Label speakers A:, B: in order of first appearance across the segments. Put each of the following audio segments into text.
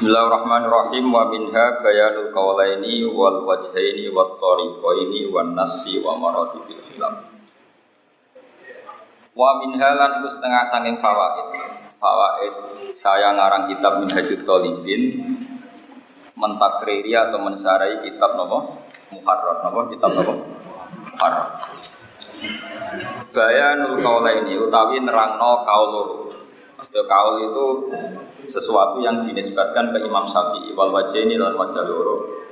A: Bismillahirrahmanirrahim wa minha bayanul qawlaini wal wajhaini wat tariqaini wan nasi wa maratibil khilaf. Wa minha lan iku setengah sanging fawaid. Fawaid saya ngarang kitab Minhajut Talibin mentakriri atau mensarai kitab nopo Muharrar nopo kitab nopo Muharrar. Bayanul qawlaini utawi nerangno kaul loro. Kaul itu sesuatu yang dinisbatkan ke Imam Syafi'i wal wajhaini lan wajah loro.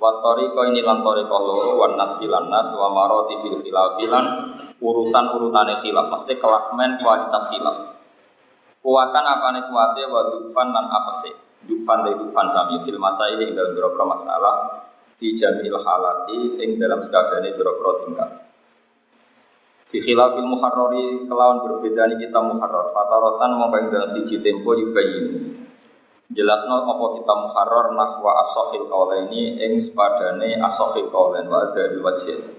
A: Wa tariqa ini lan tariqa loro wan nasi lan nas wa marati bil khilafilan urutan-urutane khilaf. Mesti kelasmen kualitas khilaf. Kuatan apa nih kuatnya wa dufan lan apa sih dufan dari dufan sami fil masa ini dalam beberapa masalah fi jamil halati ing dalam sekadane beberapa tingkat di khilafil muharrari kelawan berbeda ini kita muharrar. Fatarotan mau dalam siji tempo juga ini Jelasno apa kita muharrar nahwa asohil kaula ini ing sepadane asohil kaulen wa dari wajil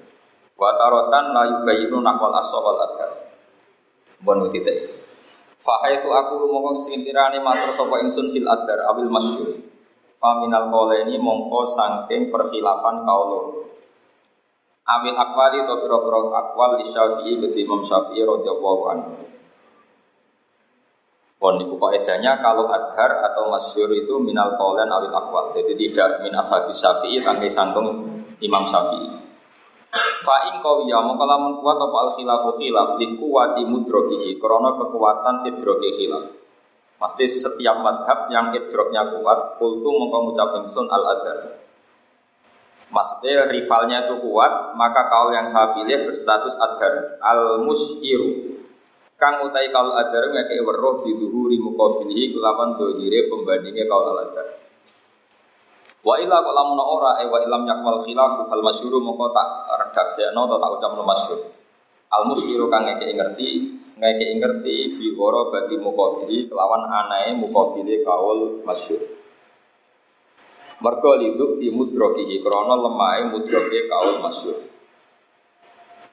A: Watarotan la yubayinu nahwal asohal adhar Bon titik Fahaitu aku mongko sintirane matur sapa ingsun fil adhar abil masyhur Faminal kaula ini mongko sangking perkhilafan kaulo Amil akwali atau piro-piro akwal di syafi'i ke Imam Syafi'i radhiyallahu anhu. Pon niku edanya kalau adhar atau masyur itu minal kaulan awil akwal. Jadi tidak min ashabi Syafi'i tangke santung Imam Syafi'i. Fa in qawiya kuat apa al khilafu khilaf li kuwati mudrokihi krana kekuatan idroki khilaf. Pasti setiap madhab yang idroknya kuat, kultu mongko ngucap ingsun al adhar. Maksudnya rivalnya itu kuat, maka kaul yang saya pilih berstatus adhar al musyiru. Kang utai kaul adhar ngeke weruh diduhuri mukabilihi kelawan dohire pembandingnya kaul al adhar. Wa illa kok lamun ora e wa ilam yakwal khilaf fal masyhuru moko tak redakseno atau tak ucapno masyhur. Al musyiru kang ngeke ngerti ngeke ngerti biworo bagi mukabilihi kelawan anae mukabili kaul masyhur. Mergo liduk fi mudrokihi krono lemai mudroki kaul masyur.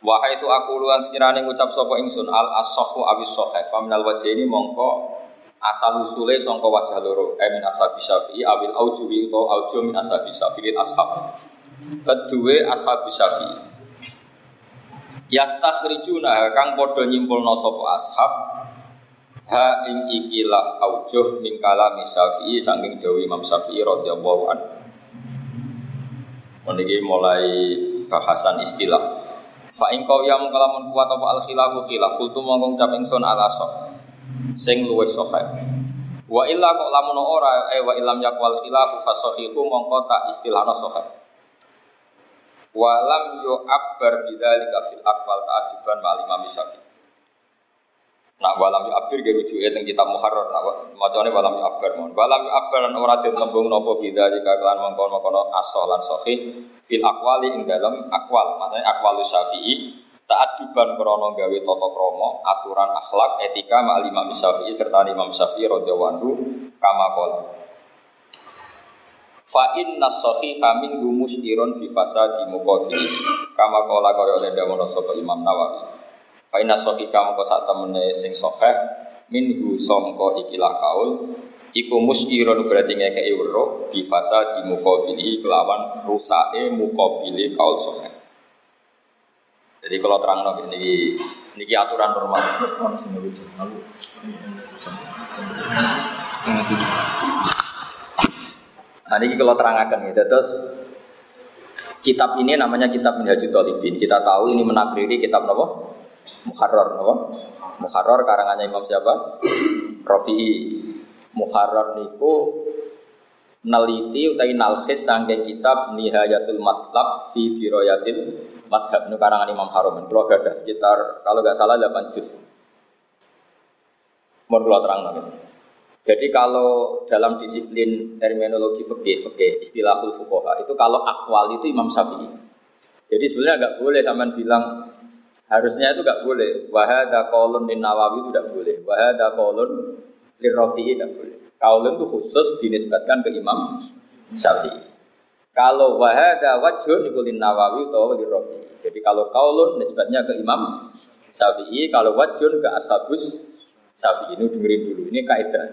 A: Wahai itu aku luan sekiranya ngucap sopo ingsun al asohu awis sohe faminal wajah ini mongko asal usule songko wajah loro eh, asabi syafi'i awil aujuwi atau auju min asabi syafi'i ashab kedua ashabi syafi'i yastakhrijuna kang podo nyimpul sopo ashab ha ing ikilah aujuh min kalami Syafi'i saking dawi Imam Syafi'i radhiyallahu anhu. Meniki mulai bahasan istilah. Fa ing kau yang kalamun kuat apa al khilafu khilaf kultu mongkong cap ingsun ala sok sing luwih sahih. Wa illa kok lamun ora eh wa ilam yakwal khilafu fasahihu mongko tak istilahna sahih. Wa lam yu'abbar bidzalika fil aqwal ta'adduban ma'al Imam Syafi'i. Nak walam yu abir ge rujuke teng kitab Muharrar nak macane walam yu abir mon. Walam yu abir lan ora den tembung napa bida jika kelan mongkon-mongkon asal lan sahih fil aqwali ing dalam akwal, maksudnya akwal Syafi'i ta'adduban krana gawe tata krama, aturan akhlak, etika ma Imam Syafi'i serta Imam Syafi'i radhiyallahu anhu kama qala. Fa inna sahiha min gumustirun bi fasadi muqaddimi. Kama qala kaya sapa Imam Nawawi. Faina sohi kamu kau saat temene sing soheh minhu songko ikilah kaul Iku muskiron berarti ngekei wero di fasa di mukobili kelawan rusae mukobili kaul soheh Jadi kalau terang no, ini, ini aturan normal. Nah ini kalau terangkan gitu, terus kitab ini namanya kitab Minhajul Talibin. Kita tahu ini menakriri kitab apa? Muharrar apa? Muharrar karangannya Imam siapa? Rafi'i. Muharrar niku neliti utawi nalkhis saking kitab Nihayatul Matlab fi Firoyatil Madhab ini karangan Imam Harum. Kalau ada sekitar kalau nggak salah 8 juz. Mau kalau terang lagi. Jadi kalau dalam disiplin terminologi fikih, fikih istilahul fuqaha itu kalau akwal itu Imam Syafi'i. Jadi sebenarnya nggak boleh sampean bilang Harusnya itu nggak boleh. Wahada kolon di Nawawi itu tidak boleh. Wahada kolon di Rafi'i tidak boleh. Kaulun itu khusus dinisbatkan ke Imam Syafi'i. Kalau wahada wajhun itu lin Nawawi atau di Rafi'i. Jadi kalau kaulun nisbatnya ke Imam Syafi'i, kalau wajhun ke Ashabus Syafi'i ini dengerin dulu. Ini kaidah.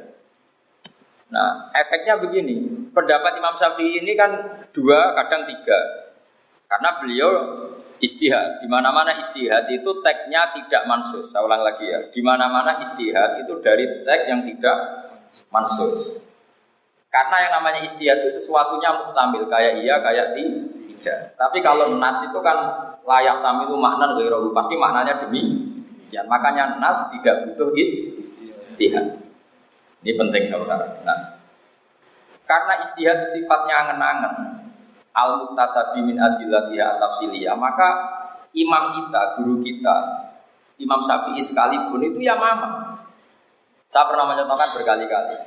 A: Nah, efeknya begini. Pendapat Imam Syafi'i ini kan dua, kadang tiga. Karena beliau istihad. Di mana-mana istihad itu teksnya tidak mansus. Saya ulang lagi ya. Di mana-mana istihad itu dari teks yang tidak mansus. Karena yang namanya istihad itu sesuatunya mustamil. Kayak iya, kayak tidak. Tapi kalau nas itu kan layak tamil itu makna Pasti maknanya demi. Ya, makanya nas tidak butuh istihad. Ini penting saudara. Nah, karena istihad sifatnya angen-angen, al muktasabi min adillatiha tafsiliyah, maka imam kita, guru kita, Imam Syafi'i sekalipun itu ya mama. Saya pernah mencontohkan berkali-kali.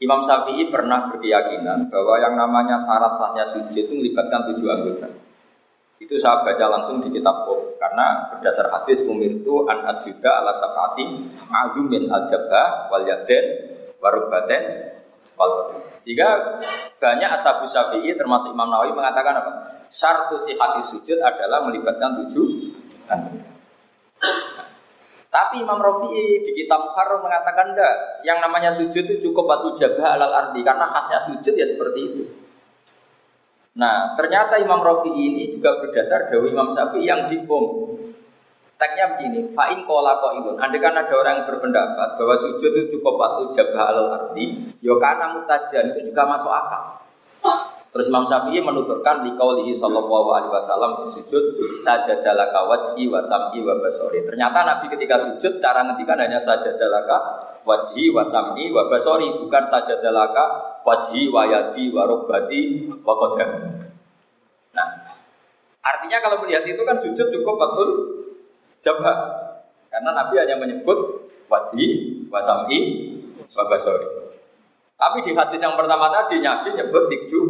A: Imam Syafi'i pernah berkeyakinan bahwa yang namanya syarat sahnya sujud itu melibatkan tujuh anggota. Itu saya baca langsung di kitab Qur karena berdasar hadis umir itu an juga ala sabati azumin al jabah wal yaden warubaten Sehingga banyak ashabu syafi'i termasuk Imam Nawawi mengatakan apa? Syartu hati sujud adalah melibatkan tujuh Tapi Imam Rafi'i di kitab Muharram mengatakan enggak, yang namanya sujud itu cukup batu jabah alal ardi karena khasnya sujud ya seperti itu. Nah, ternyata Imam Rafi ini juga berdasar dari Imam Syafi'i yang dibom. Tagnya begini, fa'in kola ko'ilun. Andai kan ada orang yang berpendapat bahwa sujud itu cukup waktu jabah al arti, yo ya karena mutajan itu juga masuk akal. Terus Imam Syafi'i menuturkan di kaulihi sallallahu alaihi wasallam sujud sajadalaka wajhi wa sam'i wa basori. Ternyata Nabi ketika sujud cara ngetikan hanya sajadalaka wajhi wa sam'i wa basori bukan sajadalaka wajhi wa yadi wa wa qadam. Nah, artinya kalau melihat itu kan sujud cukup betul jabah. Karena Nabi hanya menyebut wajhi wa sam'i wa basori. Tapi di hadis yang pertama tadi Nabi nyebut tikju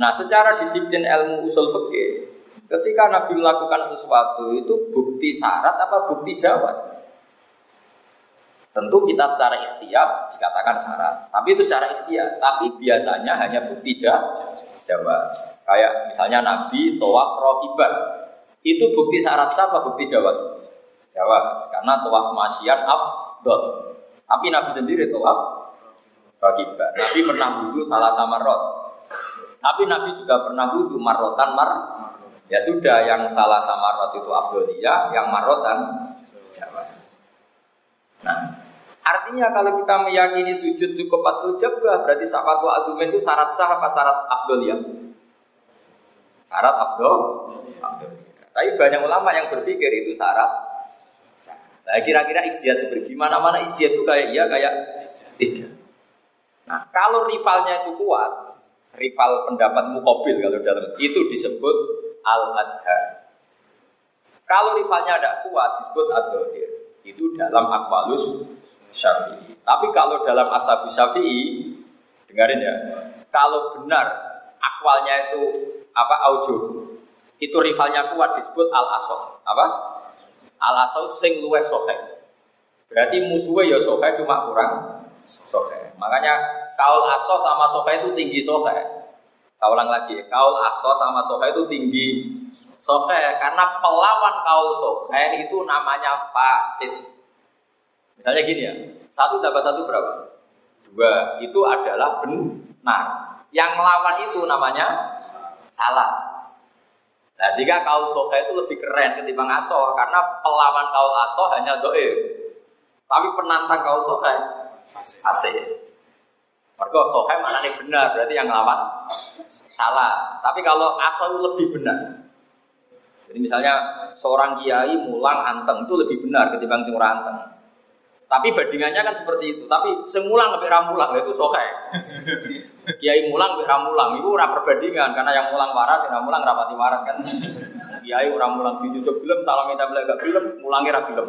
A: Nah, secara disiplin ilmu usul fikih, ketika Nabi melakukan sesuatu itu bukti syarat apa bukti jawab? Tentu kita secara ikhtiar dikatakan syarat, tapi itu secara ikhtiar. Tapi biasanya hanya bukti jawab. Kayak misalnya Nabi tawaf rokiban, itu bukti syarat apa bukti jawab? Jawab, karena tawaf masyian afdol. Tapi Nabi sendiri tawaf Rakiba. Nabi pernah wudhu salah sama rot. Tapi Nabi juga pernah wudhu marotan mar. Ya sudah, yang salah sama rot itu Abdullah, yang marotan. Nah, artinya kalau kita meyakini sujud cukup patul jabah, berarti safatu adumen itu syarat sah apa syarat Abdullah? Syarat Abdul. Tapi banyak ulama yang berpikir itu syarat. Nah, kira-kira istiadat seperti mana mana istiadat itu kayak iya kayak tidak. Nah, kalau rivalnya itu kuat, rival pendapat mukobil kalau dalam itu disebut al adha. Kalau rivalnya ada kuat disebut ad Itu dalam akwalus syafi'i. Tapi kalau dalam asabu syafi'i, dengarin ya, kalau benar akwalnya itu apa aujo, itu rivalnya kuat disebut al asoh. Apa? Al asoh sing luwes sohe. Berarti musuhnya ya sohe cuma kurang sohe. Makanya kaul aso sama sofa itu tinggi sofa. Saya ulang lagi, kaul aso sama sofa itu tinggi sofa karena pelawan kaul sofa itu namanya fasid. Misalnya gini ya, satu tambah satu berapa? Dua, itu adalah benar. Yang melawan itu namanya salah. Nah sehingga kaul sofa itu lebih keren ketimbang aso karena pelawan kaul aso hanya doe, tapi penantang kaul sofa asih. Mereka sohe mana nih benar, berarti yang lawan salah. Tapi kalau asal lebih benar. Jadi misalnya seorang kiai mulang anteng itu lebih benar ketimbang sing anteng. Tapi bandingannya kan seperti itu. Tapi semulang lebih ramulang itu sohe. kiai mulang lebih ramulang itu ora perbandingan karena yang mulang waras, yang mulang rapati waras kan. kiai orang mulang dijujuk film, salam minta beli gak film, mulangnya ra film.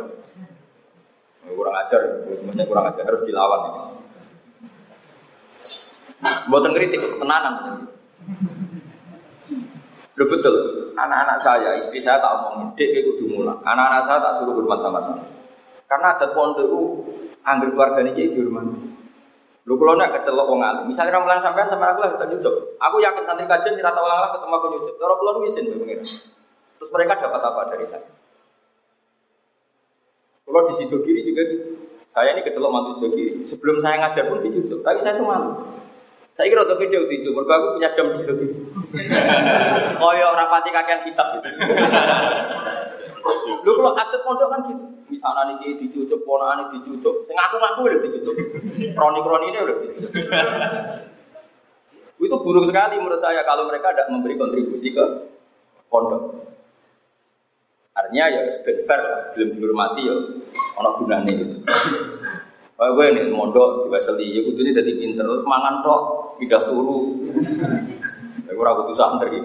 A: Kurang ajar, semuanya kurang ajar harus dilawan ini. Buatan kritik, tenanan. Loh betul, anak-anak saya, istri saya tak omongin, dek itu dimulai. Anak-anak saya tak suruh hormat sama sama. Karena ada pondok itu, anggur keluarga ini jadi hormat. Lu kalau nak kecelok wong alim, misalnya ramalan sampean sama aku lah kita nyucuk. Aku yakin santri kajian kita tahu lah ketemu aku nyucuk. Kalau kalau misin pengira. Terus mereka dapat apa dari saya? Kalau di situ kiri juga gitu. Saya ini kecelok mantu sebelah kiri. Sebelum saya ngajar pun dicucuk, tapi saya itu malu. Saya kira untuk video dicucuk, mereka aku punya jam di sebelah kiri. Koyo rapati kakean hisap gitu. Lu kalau atlet pondok kan gitu. Misalnya nih dicucuk, ponakan ini dicucuk. Saya ngaku-ngaku udah dicucuk. Kroni-kroni ini udah dicucuk. Itu buruk sekali menurut saya kalau mereka tidak memberi kontribusi ke pondok. Artinya ya ben fair lah, belum dihormati ya ono gunane gitu. Kayak gue ini mondok diwaseli, ya kudu ini jadi pinter, terus mangan tok, tidak turu. Ya gue ragu santri,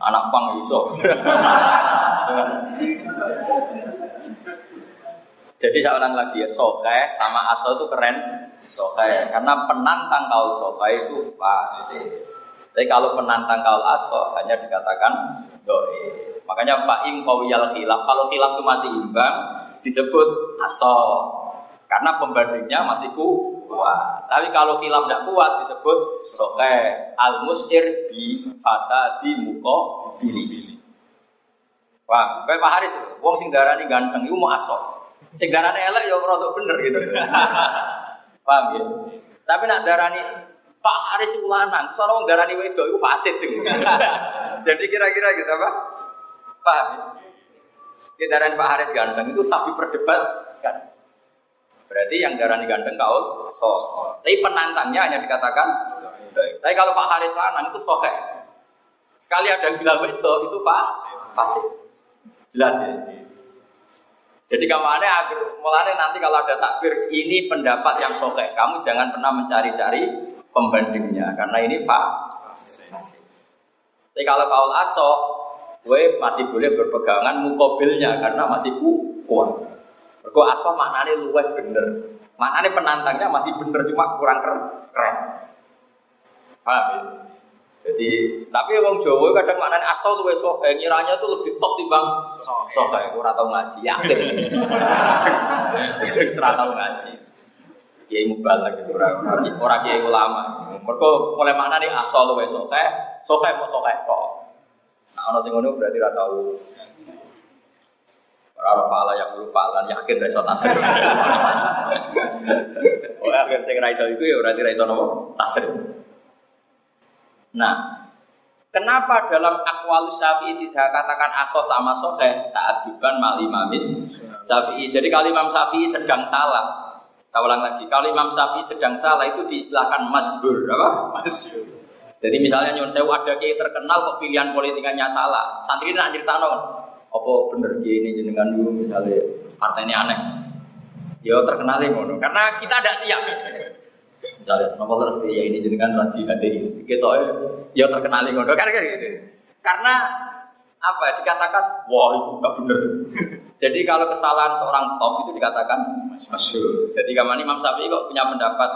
A: anak pang iso. Jadi seorang lagi ya, soke sama aso itu keren. Soke, karena penantang kau soke itu pasti. Tapi kalau penantang kau aso hanya dikatakan doi. Makanya fa'im kawiyal khilaf. Kalau khilaf itu masih imbang, disebut aso. Karena pembandingnya masih kuat. Tapi kalau khilaf tidak kuat, disebut soke. Al musir bi di muko bili. Wah, kayak Pak Haris, wong sing darani ganteng itu mau aso. Sing darani elek ya rada bener gitu. Paham ya? Tapi nak darani Pak Haris itu lanang, soalnya wong darani wedok itu fasid. Jadi kira-kira gitu apa? Paham ya? Kendaraan Pak Haris ganteng itu sapi perdebat kan. Berarti yang darani ganteng kau so. Tapi penantangnya hanya dikatakan Tapi kalau Pak Haris lanang itu sohe. Sekali ada yang bilang itu itu Pak fasih. Jelas ya. Jadi ke mana agar mulai nanti kalau ada takbir ini pendapat yang sohe. Kamu jangan pernah mencari-cari pembandingnya karena ini Pak. Tapi kalau kau aso gue masih boleh berpegangan mukobilnya karena masih kuat. Mergo asal maknanya luwes bener. Maknanya penantangnya masih bener cuma kurang keren. Paham ya? Jadi, tapi wong Jawa kadang maknanya asal luwes sok, eh, ngiranya tuh lebih top timbang kayak ora tau ngaji, yakin. Ora tau ngaji. Kiai mubal lagi orang orang kiai ulama. Mereka mulai mana nih asal luwes sok, sok mau sok kok. Nah, ono sing ngono berarti ora tau. Ora ora fala ya kulo falan yakin ra iso tasir. Oh, akhir sing ra iso iku ya berarti ra iso nopo tasir. Nah, Kenapa dalam akwal syafi'i tidak katakan aso sama sohe ta'adiban mali mamis syafi'i. Jadi kalau Imam Syafi'i sedang salah, saya ulang lagi, kalau Imam Syafi'i sedang salah itu diistilahkan masbur, apa? Masbur. Jadi misalnya nyuwun saya ada kiai terkenal kok pilihan politikanya salah. Santri ini nak cerita apa bener kiai ini jenengan dulu misalnya partainya aneh. Ya terkenal ngono. Karena kita tidak siap. Misalnya, nopo terus kiai ini jenengan lagi? Hati kita ya terkenal ngono. Karena gitu. Karena apa dikatakan wah itu gak bener. Jadi kalau kesalahan seorang top itu dikatakan masyur. Jadi kamar Imam Syafi'i kok punya pendapat.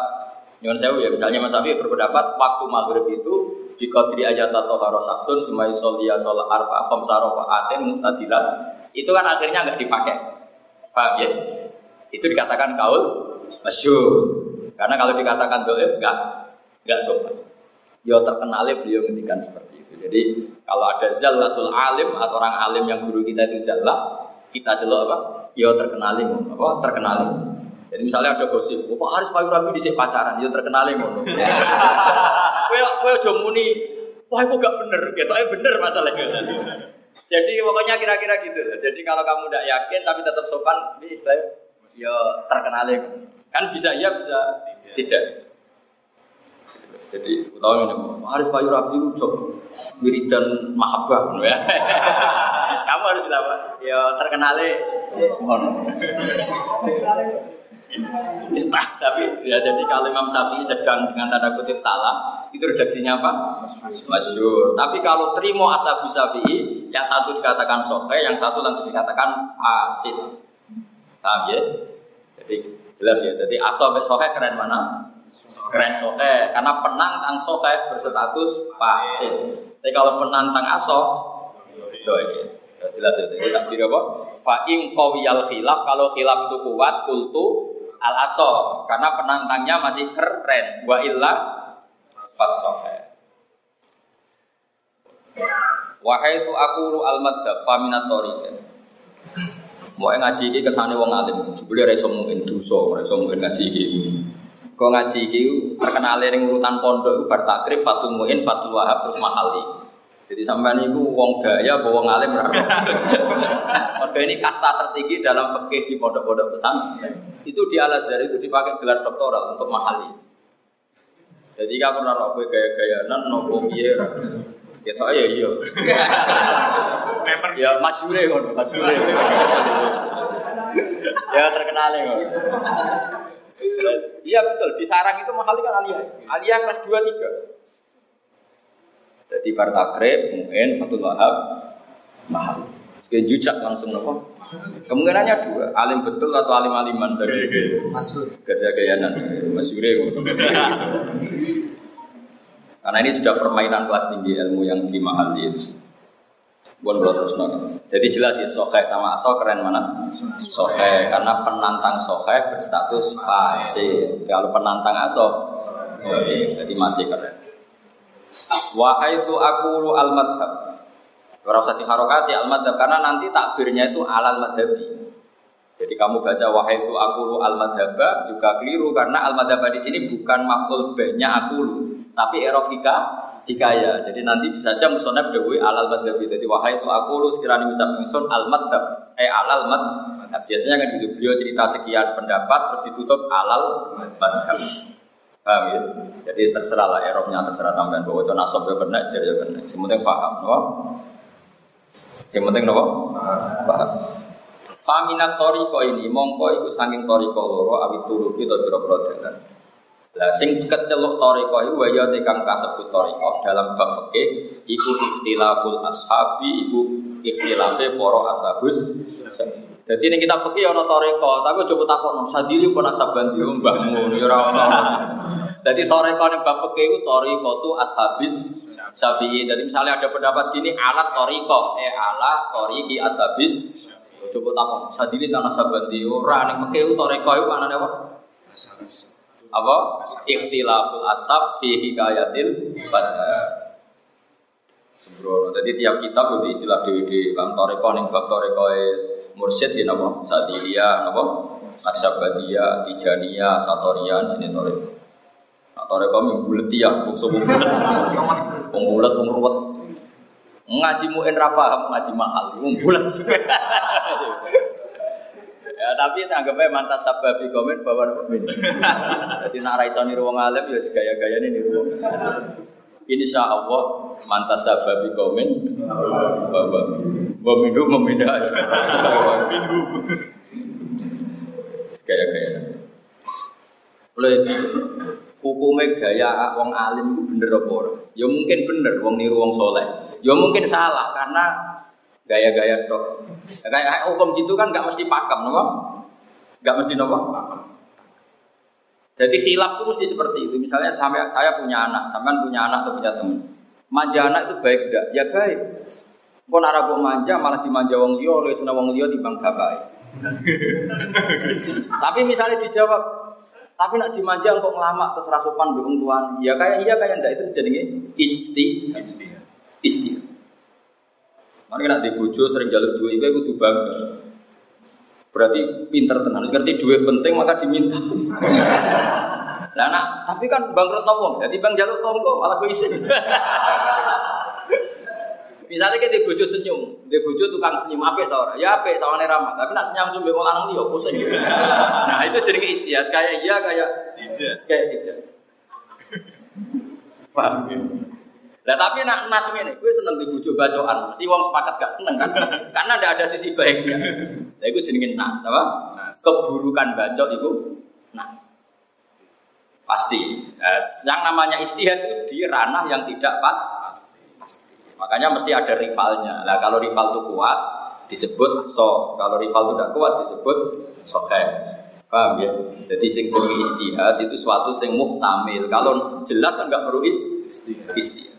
A: Nyuwun sewu ya, misalnya Mas Abi berpendapat waktu maghrib itu di kodri aja tato harosaksun sumai solia sholat arfa komsaro aten mutadilat itu kan akhirnya nggak dipakai. Paham ya? Itu dikatakan kaul masyur karena kalau dikatakan doif nggak nggak sopan. Yo terkenalnya beliau ngendikan seperti itu. Jadi kalau ada zallatul alim atau orang alim yang guru kita itu zallah kita jelok apa? Yo terkenalnya apa? Terkenalnya. Jadi misalnya ada gosip, oh, Pak Haris Payu Rabi di pacaran, dia terkenal yang ngono. Kue kue udah muni, wah itu gak bener, eh bener masalahnya. Jadi pokoknya kira-kira gitu. Jadi kalau kamu tidak yakin tapi tetap sopan, ini istilahnya ya terkenal yang kan bisa iya bisa tidak. Jadi utawa ini Haris Payu Rabi itu wiridan mahabbah ya. Kamu harus bilang ya terkenalnya ngono. Nah, tapi ya jadi kalau Imam Syafi'i sedang dengan tanda kutip salah, itu redaksinya apa? Masyur. Tapi kalau terima asabu Syafi'i, yang satu dikatakan sohe, yang satu langsung dikatakan asid. Paham ya? Jadi jelas ya. Jadi asal sohe keren mana? Keren sohe. Karena penantang sohe berstatus fasid. Tapi kalau penantang aso, doi. Ya, jelas ya. Jadi tak apa? Fa'im kawiyal khilaf. Kalau khilaf itu kuat, kultu al aso karena penantangnya masih keren wa illa fasohe wahai itu aku al madhab faminatori Mau ngaji iki kesane wong alim, jebule ora iso mungkin dosa, ngaji iki. Kok ngaji iki terkenal ning urutan pondok bar takrib Fatul Muin, Fatul Wahab terus Mahali. Jadi sampean itu wong gaya bawa wong alim. Mergo ini kasta tertinggi dalam fikih di pondok-pondok pesan. Itu di Azhar itu dipakai gelar doktoral untuk Mahali. Jadi kamu ora kowe gaya-gayanan nopo piye Kita ya iya. ya masyure kon, masyure. ya terkenal ya. Iya betul, di sarang itu mahal kan aliyah. Aliyah kelas 2 3. Jadi partakrib, mungkin Fatul Wahab mahal. Sekali jujak langsung nopo. Kemungkinannya dua, alim betul atau alim aliman dari Masuk. Gaya gayanan, masyure. Karena ini sudah permainan kelas tinggi ilmu yang di mahal. Bukan terus Jadi jelas ya sohe sama aso keren mana? Sohe karena penantang sohe berstatus fase. Kalau penantang aso, oh, jadi masih keren. Wahai itu aku al madhab. Orang diharokati al madhab karena nanti takbirnya itu alal madhabi. Jadi kamu baca wahai itu aku lu al madhaba juga keliru karena al di sini bukan makhluk banyak aku lu tapi erof hika hikaya. Jadi nanti bisa aja musonab dewi alal madhabi. Jadi wahai itu aku lu sekiranya minta ingsun al madhab, eh alal madhab. Biasanya kan gitu beliau cerita sekian pendapat terus ditutup alal madhab. Paham ya? Jadi terserah lah erofnya terserah sampean bahwa itu nasab ya kena, jar ya kena. Sementing paham, no? Sementing no? Paham. Faminat toriko ini, mongko iku saking toriko loro awit turu kita biro-biro. Lah sing keceluk toriko itu waya kang kasebut toriko dalam bab fikih iku ikhtilaful ashabi iku ikhtilafe para ashabus. Jadi ini kita fikih ana toriko, tapi coba takon sadili pun asaban yo mbahmu ya ora. Jadi toriko ning bab fikih iku toriko tu ashabis Syafi'i. Jadi misalnya ada pendapat gini alat toriko, eh ala toriki ashabis. Coba takon sadili tanah saban di ora ning fikih toriko iku manane apa? Ashabis apa? Ikhtilaful asab fi hikayatil badar. Sembrono. Jadi tiap kitab itu istilah dewi di bang toreko ning bab toreko mursyid ya napa? Sadilia napa? Aksabadia, Tijania, Satorian, jenis toreko. Nah, toreko mimbulet ya, bungsu bulet, pengruwet. Ngaji muin rapa, ngaji mahal, mimbulet. Ya tapi saya anggap aja mantas sababi komen bahwa min. Jadi nak raiso niru wong alim ya gaya-gaya ini niru. Insya Allah mantas sababi komen bahwa bahwa minum memindah. Minum. Gaya-gaya. Oleh itu hukumnya gaya wong alim itu bener apa ora? Ya mungkin bener wong niru wong soleh. Ya mungkin salah karena gaya-gaya dok. Kayak hukum gitu kan nggak mesti pakem, nopo? Nggak mesti nopo? Jadi khilaf itu mesti seperti itu. Misalnya sampai saya punya anak, sampean punya anak atau punya teman. Manja anak itu baik enggak? Ya baik. Kok nara manja malah dimanja wong liya, oleh seneng wong liya timbang bapak. Tapi misalnya dijawab, tapi nak dimanja kok ngelama terus rasupan bingung tuan. Ya kayak iya kayak ndak itu jadinya isti isti isti. Mana nak di bojo sering jaluk duit itu kudu bangga. Berarti pinter tenan. Ngerti duit penting maka diminta. Nah, nah, tapi kan bangkrut nopo. Jadi bang jaluk tonggo malah gue isi. Misalnya kita bojo senyum, di bojo tukang senyum apik tau Ya apik sawane ramah. Tapi nak senyum tuh bemo lanang liya pusing. Nah, itu jadi istiadat kayak iya kayak tidak. Kayak tidak. Paham ya? Lah tapi nak nas ini, gue seneng dibujuk bacoan. Si wong sepakat gak seneng kan? Karena ada ada sisi baiknya. Nah itu jenengin nas, apa? Nas. Keburukan bacok itu nas. Pasti. Eh, yang namanya istihad itu di ranah yang tidak pas. Pasti. Makanya mesti ada rivalnya. Lah kalau rival itu kuat disebut so. Kalau rival itu tidak kuat disebut sohe. Paham ya? Jadi sing istihad itu suatu sing muhtamil. Kalau jelas kan nggak perlu istihad. istihad.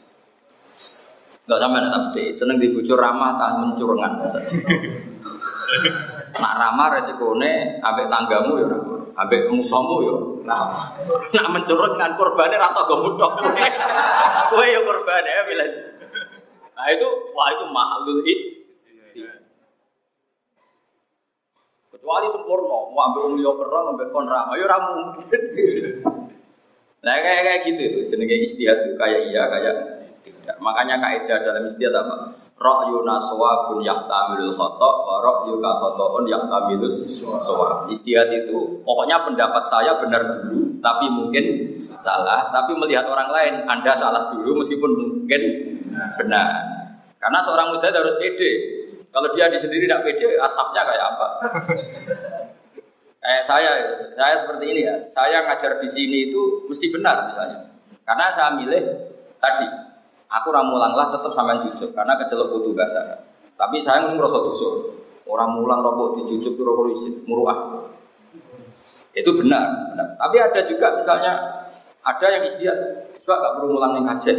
A: Enggak sampai nak tapi seneng dibujuk ramah tak mencurengan. Nak ramah resikonya ambek tanggamu ya ambek musuhmu ya ramah. Nak mencurengkan korbannya rata gue mutok. Kowe ya korbannya bilang. Nah itu wah itu mahalul is. Kecuali sempurna, mau ambil umum yo kerong, ambil kon ramah, ramu mungkin. Nah kayak kayak gitu, jenenge istihad kayak iya kayak tidak. Makanya kaidah dalam istihad apa? Ra'yuna sawabun yahtamilul khata wa ra'yuka khata'un yahtamilus sawab. Istihad itu pokoknya pendapat saya benar dulu, tapi mungkin salah. Tapi melihat orang lain, Anda salah dulu meskipun mungkin benar. Karena seorang mujtahid harus pede. Kalau dia di sendiri tidak pede, asapnya kayak apa? Eh saya, saya seperti ini ya. Saya ngajar di sini itu mesti benar misalnya. Karena saya milih tadi Aku ramulang lah tetap sampai jujur karena kecelok butuh bahasa. Tapi saya rasa dosa. Orang mulang rokok dijujuk rokok isi muruah. Itu benar, benar. Tapi ada juga misalnya ada yang istiak, coba gak perlu mulang yang kajet.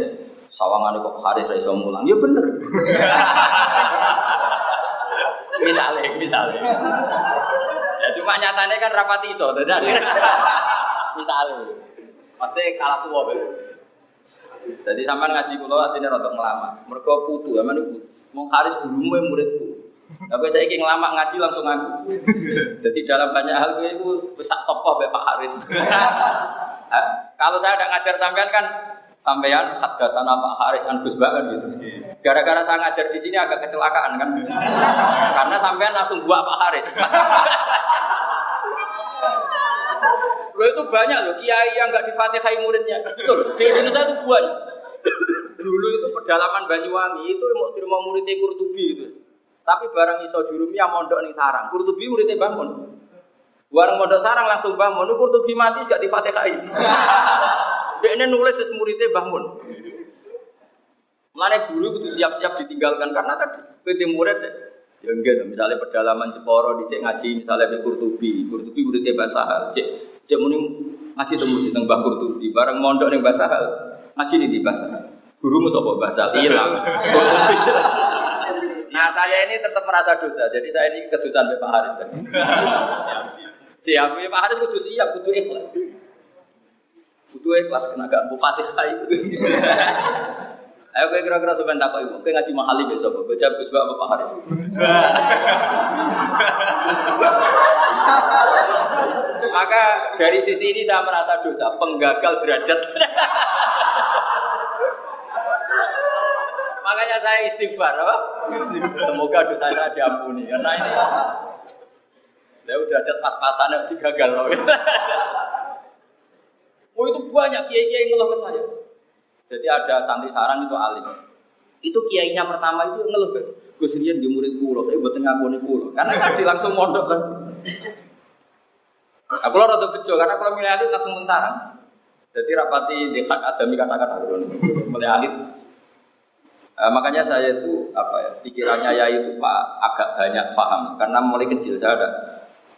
A: Sawangan kok hari saya iso mulang, ya bener. misalnya, misalnya. Ya cuma nyatanya kan rapati iso, tidak. misalnya. Pasti kalah tua jadi sampean ngaji kula asline rada ngelama. Mergo putu, aman iku. Mau haris gurumu muridku. Tapi saya ingin lama ngaji langsung aku. Jadi dalam banyak hal gue itu besar tokoh Pak Haris. Kalau saya ada ngajar sampean kan sampean hadasan Pak Haris an Gus kan gitu. Gara-gara saya ngajar di sini agak kecelakaan kan. Karena sampean langsung buat Pak Haris. Lo itu banyak loh kiai yang nggak difatihai muridnya. Betul. Di Indonesia itu banyak. Dulu itu pedalaman Banyuwangi itu mau terima muridnya Kurtubi itu. Tapi barang iso jurumi yang mondok nih sarang. Kurtubi muridnya bangun. Barang mondok sarang langsung bangun. Kurtubi mati gak difatihai. Dia ini nulis muridnya bangun. Mulanya dulu itu siap-siap ditinggalkan karena tadi PT murid Ya enggak, misalnya pedalaman Jeporo di ngaji, misalnya di Kurtubi, Kurtubi muridnya bahasa cek cek muni ngaji temu di tengah Kurtubi, bareng mondok nih bahasa hal, ngaji nih di bahasa hal. Guru mau bahasa hilang. nah saya ini tetap merasa dosa, jadi saya ini kedusan Pak Haris siap, siap. Siap, Pak Haris kudu siap, kudu ikhlas. Kudu ikhlas kena gak bu Fatihah itu. Ayo kowe kira-kira sampean takok ibu, kowe ngaji mahali besok, baca Gus Bapak Pak Haris. Maka dari sisi ini saya merasa dosa, penggagal derajat. Makanya saya istighfar, apa? Semoga dosa saya diampuni. Karena ini, ya derajat pas-pasan yang gagal loh. oh itu banyak kiai-kiai yang ngeluh ke saya. Jadi ada santri sarang itu alim. Itu kiainya pertama itu ngeluh ke Gus Rian di murid pulau, saya buat ngakoni pulau. Karena tadi langsung mondok kan. Aku lo rada bejo karena kalau milih alit langsung sarang. Jadi rapati di hak adami kata-kata milih alit. Uh, makanya saya itu apa ya pikirannya ya itu pak agak banyak paham karena mulai kecil saya ada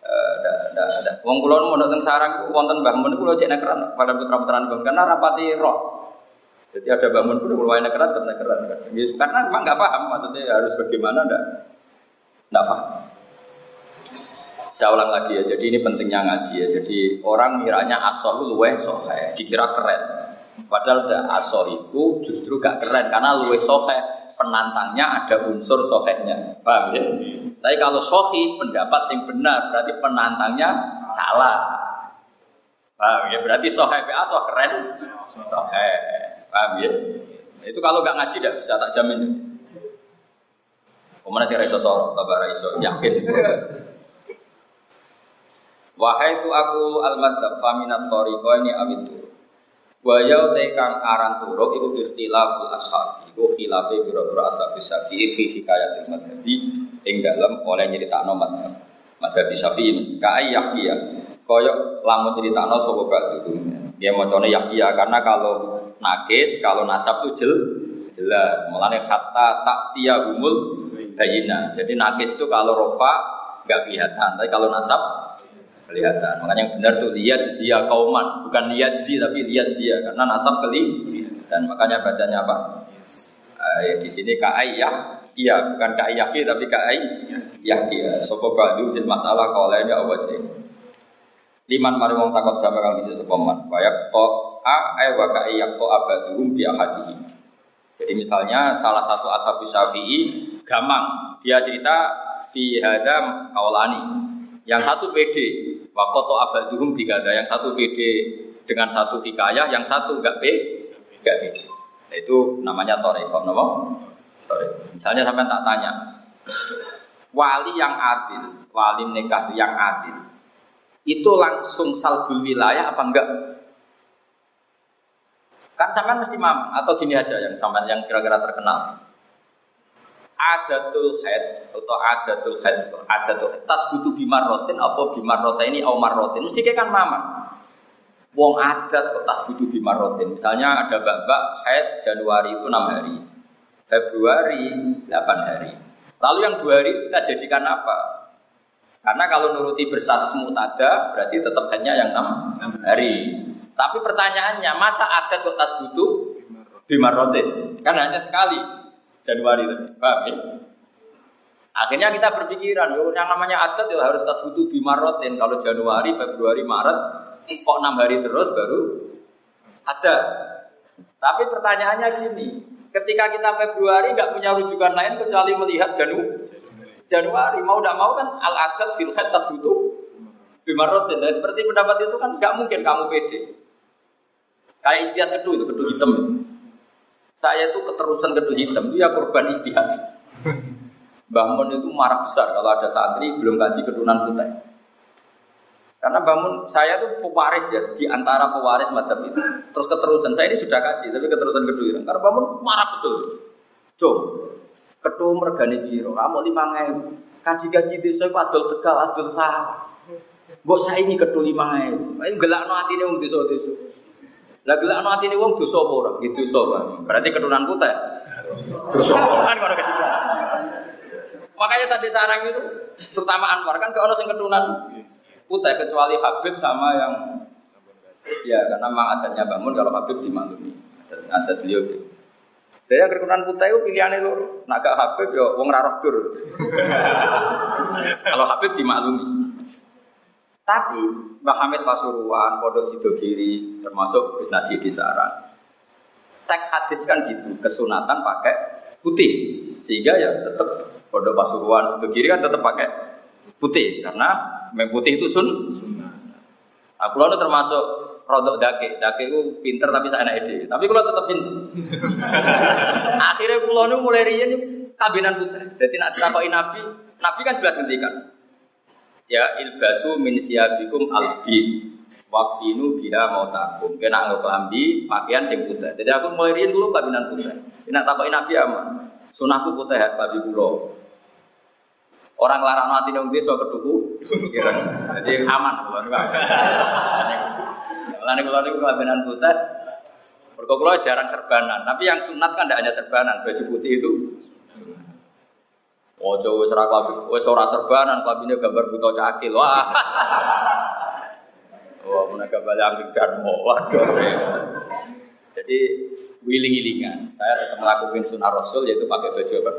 A: uh, ada ada ada. Wong kulon mau datang sarang wonten bangun kulo cek nekeran pada putra karena rapati roh jadi ada bangun pun mulai nekeran dan nekeran. Karena memang nggak paham maksudnya harus bagaimana ndak nggak paham. Saya ulang lagi ya, jadi ini pentingnya ngaji ya. Jadi orang miranya asoh luweh sohe, dikira keren. Padahal da asoh itu justru gak keren karena luweh sohe penantangnya ada unsur sohenya. Paham ya? Tapi kalau sohi pendapat yang benar berarti penantangnya salah. Paham ya? Berarti sohe PA soh keren, sohe. Paham ya? Itu kalau nggak ngaji tidak bisa tak jamin. Ke mana sih raiso sorok, kabar raiso yakin. Wahai tu aku al madzhab faminat tariqo ini awitu. Wa yau tekang aran turuk iku ikhtilaful ashab. Iku khilafe biro-biro ashab syafi'i fi hikayatil madhabi ing dalem oleh nyeritakno madhab. Madhab syafi'i ka yahya. Koyok lamun nyeritakno sapa ba'du. Dia macane yahya karena kalau nakis, kalau nasab itu jel, jelas. Mulane kata tak tia umul bayina. Jadi nakis itu kalau rofa nggak kelihatan, tapi kalau nasab kelihatan. Makanya yang benar tuh lihat zia kauman, bukan lihat zi tapi lihat zia karena nasab keli. Dan makanya bacanya apa? Uh, ya, di sini kai ya, iya bukan kai yaki tapi kai yaki. Sopo badu jadi masalah kalau lainnya sih? Liman mari takut sama kang bisa sepaman. Bayak to a ay wa ka yak to abaduhum bi ahadihi. Jadi misalnya salah satu ashabi syafi'i gamang dia cerita fi hada kaulani Yang satu PD, wakoto abaduhum bigada. Yang satu PD dengan satu hikayah, yang satu enggak P, enggak PD. Nah, itu namanya toreko, nama? Misalnya sampai tak tanya, wali yang adil, wali nikah yang adil, itu langsung salbul wilayah apa enggak? Kan sampai mesti mam atau gini aja yang sampai yang kira-kira terkenal. Adatul head atau adatul head adatul head tas butuh bimar rotin. Apa bimar rota ini? Omar rotin. Mesti kan mama. Wong adat kok tas butuh bimar rotin. Misalnya ada babak head Januari itu enam hari. Februari delapan hari. Lalu yang dua hari kita jadikan apa karena kalau nuruti berstatus mutada berarti tetap hanya yang enam hari tapi pertanyaannya masa adat kok tas butuh bimar rotin kan hanya sekali Januari tadi. Paham ya? Akhirnya kita berpikiran, yo yang namanya adat ya harus tas butuh bimarotin. Kalau Januari, Februari, Maret, kok enam hari terus baru ada. Tapi pertanyaannya gini, ketika kita Februari nggak punya rujukan lain kecuali melihat Janu, Januari, mau tidak mau kan al adat filhat tas butuh bimarotin. Dan seperti pendapat itu kan nggak mungkin kamu pede. Kayak istiadat kedua itu, kedua hitam. Saya itu keterusan kedua hitam, itu ya korban istihad. Bangun itu marah besar kalau ada santri belum kaji keturunan putih. Karena bangun saya itu pewaris ya di antara pewaris madhab itu. Terus keterusan saya ini sudah kaji, tapi keterusan kedua. Karena bangun marah betul. Jom, ketua mergani biro, kamu lima ngeu. Kaji-kaji desa padol tegal, adol sah. Bok saya ini ketua lima ngeu. Ini gelak no hati ini untuk desa-desa. Lah gelak no atine wong dosa apa ora? Gitu dosa, Berarti keturunan putih. Dosa. Kan kono kesimpulan. Makanya sate sarang itu terutama Anwar kan kalau sing keturunan putih kecuali Habib sama yang ya karena memang adanya bangun kalau Habib dimaklumi. Ada beliau gitu. Saya keturunan putih itu pilihannya lur. Nak gak Habib ya wong ra dur. Kalau Habib dimaklumi. Tapi Mbah Hamid Pasuruan, Pondok Sidogiri, termasuk Gus di Sarang. Tek hadis kan gitu, kesunatan pakai putih. Sehingga ya tetap Pondok Pasuruan, Sidogiri kan tetap pakai putih. Karena memang putih itu sun. Nah, kalau termasuk rodok dake, dake itu pinter tapi saya enak ide. Tapi kalau tetap pinter. Akhirnya pulau ini mulai rian kabinan putih. Jadi nak takoin Nabi, Nabi kan jelas ngendikan ya ilbasu min siyabikum albi wakfinu biha takum kena nggak kelambi pakaian sing putih. Jadi aku mulai rian dulu kabinan putih. Nak takokin nabi aman. Sunahku putih ya babi pulau orang larang mati nung desa keduku jadi aman kalau Lalu kalau nih kabinan putih Berkokulo jarang serbanan, tapi yang sunat kan tidak hanya serbanan, baju putih itu Ojo wis ora klabi, wis ora serbanan klabine gambar buta cakil. Wah. Wah, mana gambar yang darmo. Waduh. Jadi wiling-wilingan. Saya tetap melakukan sunnah Rasul yaitu pakai baju apa?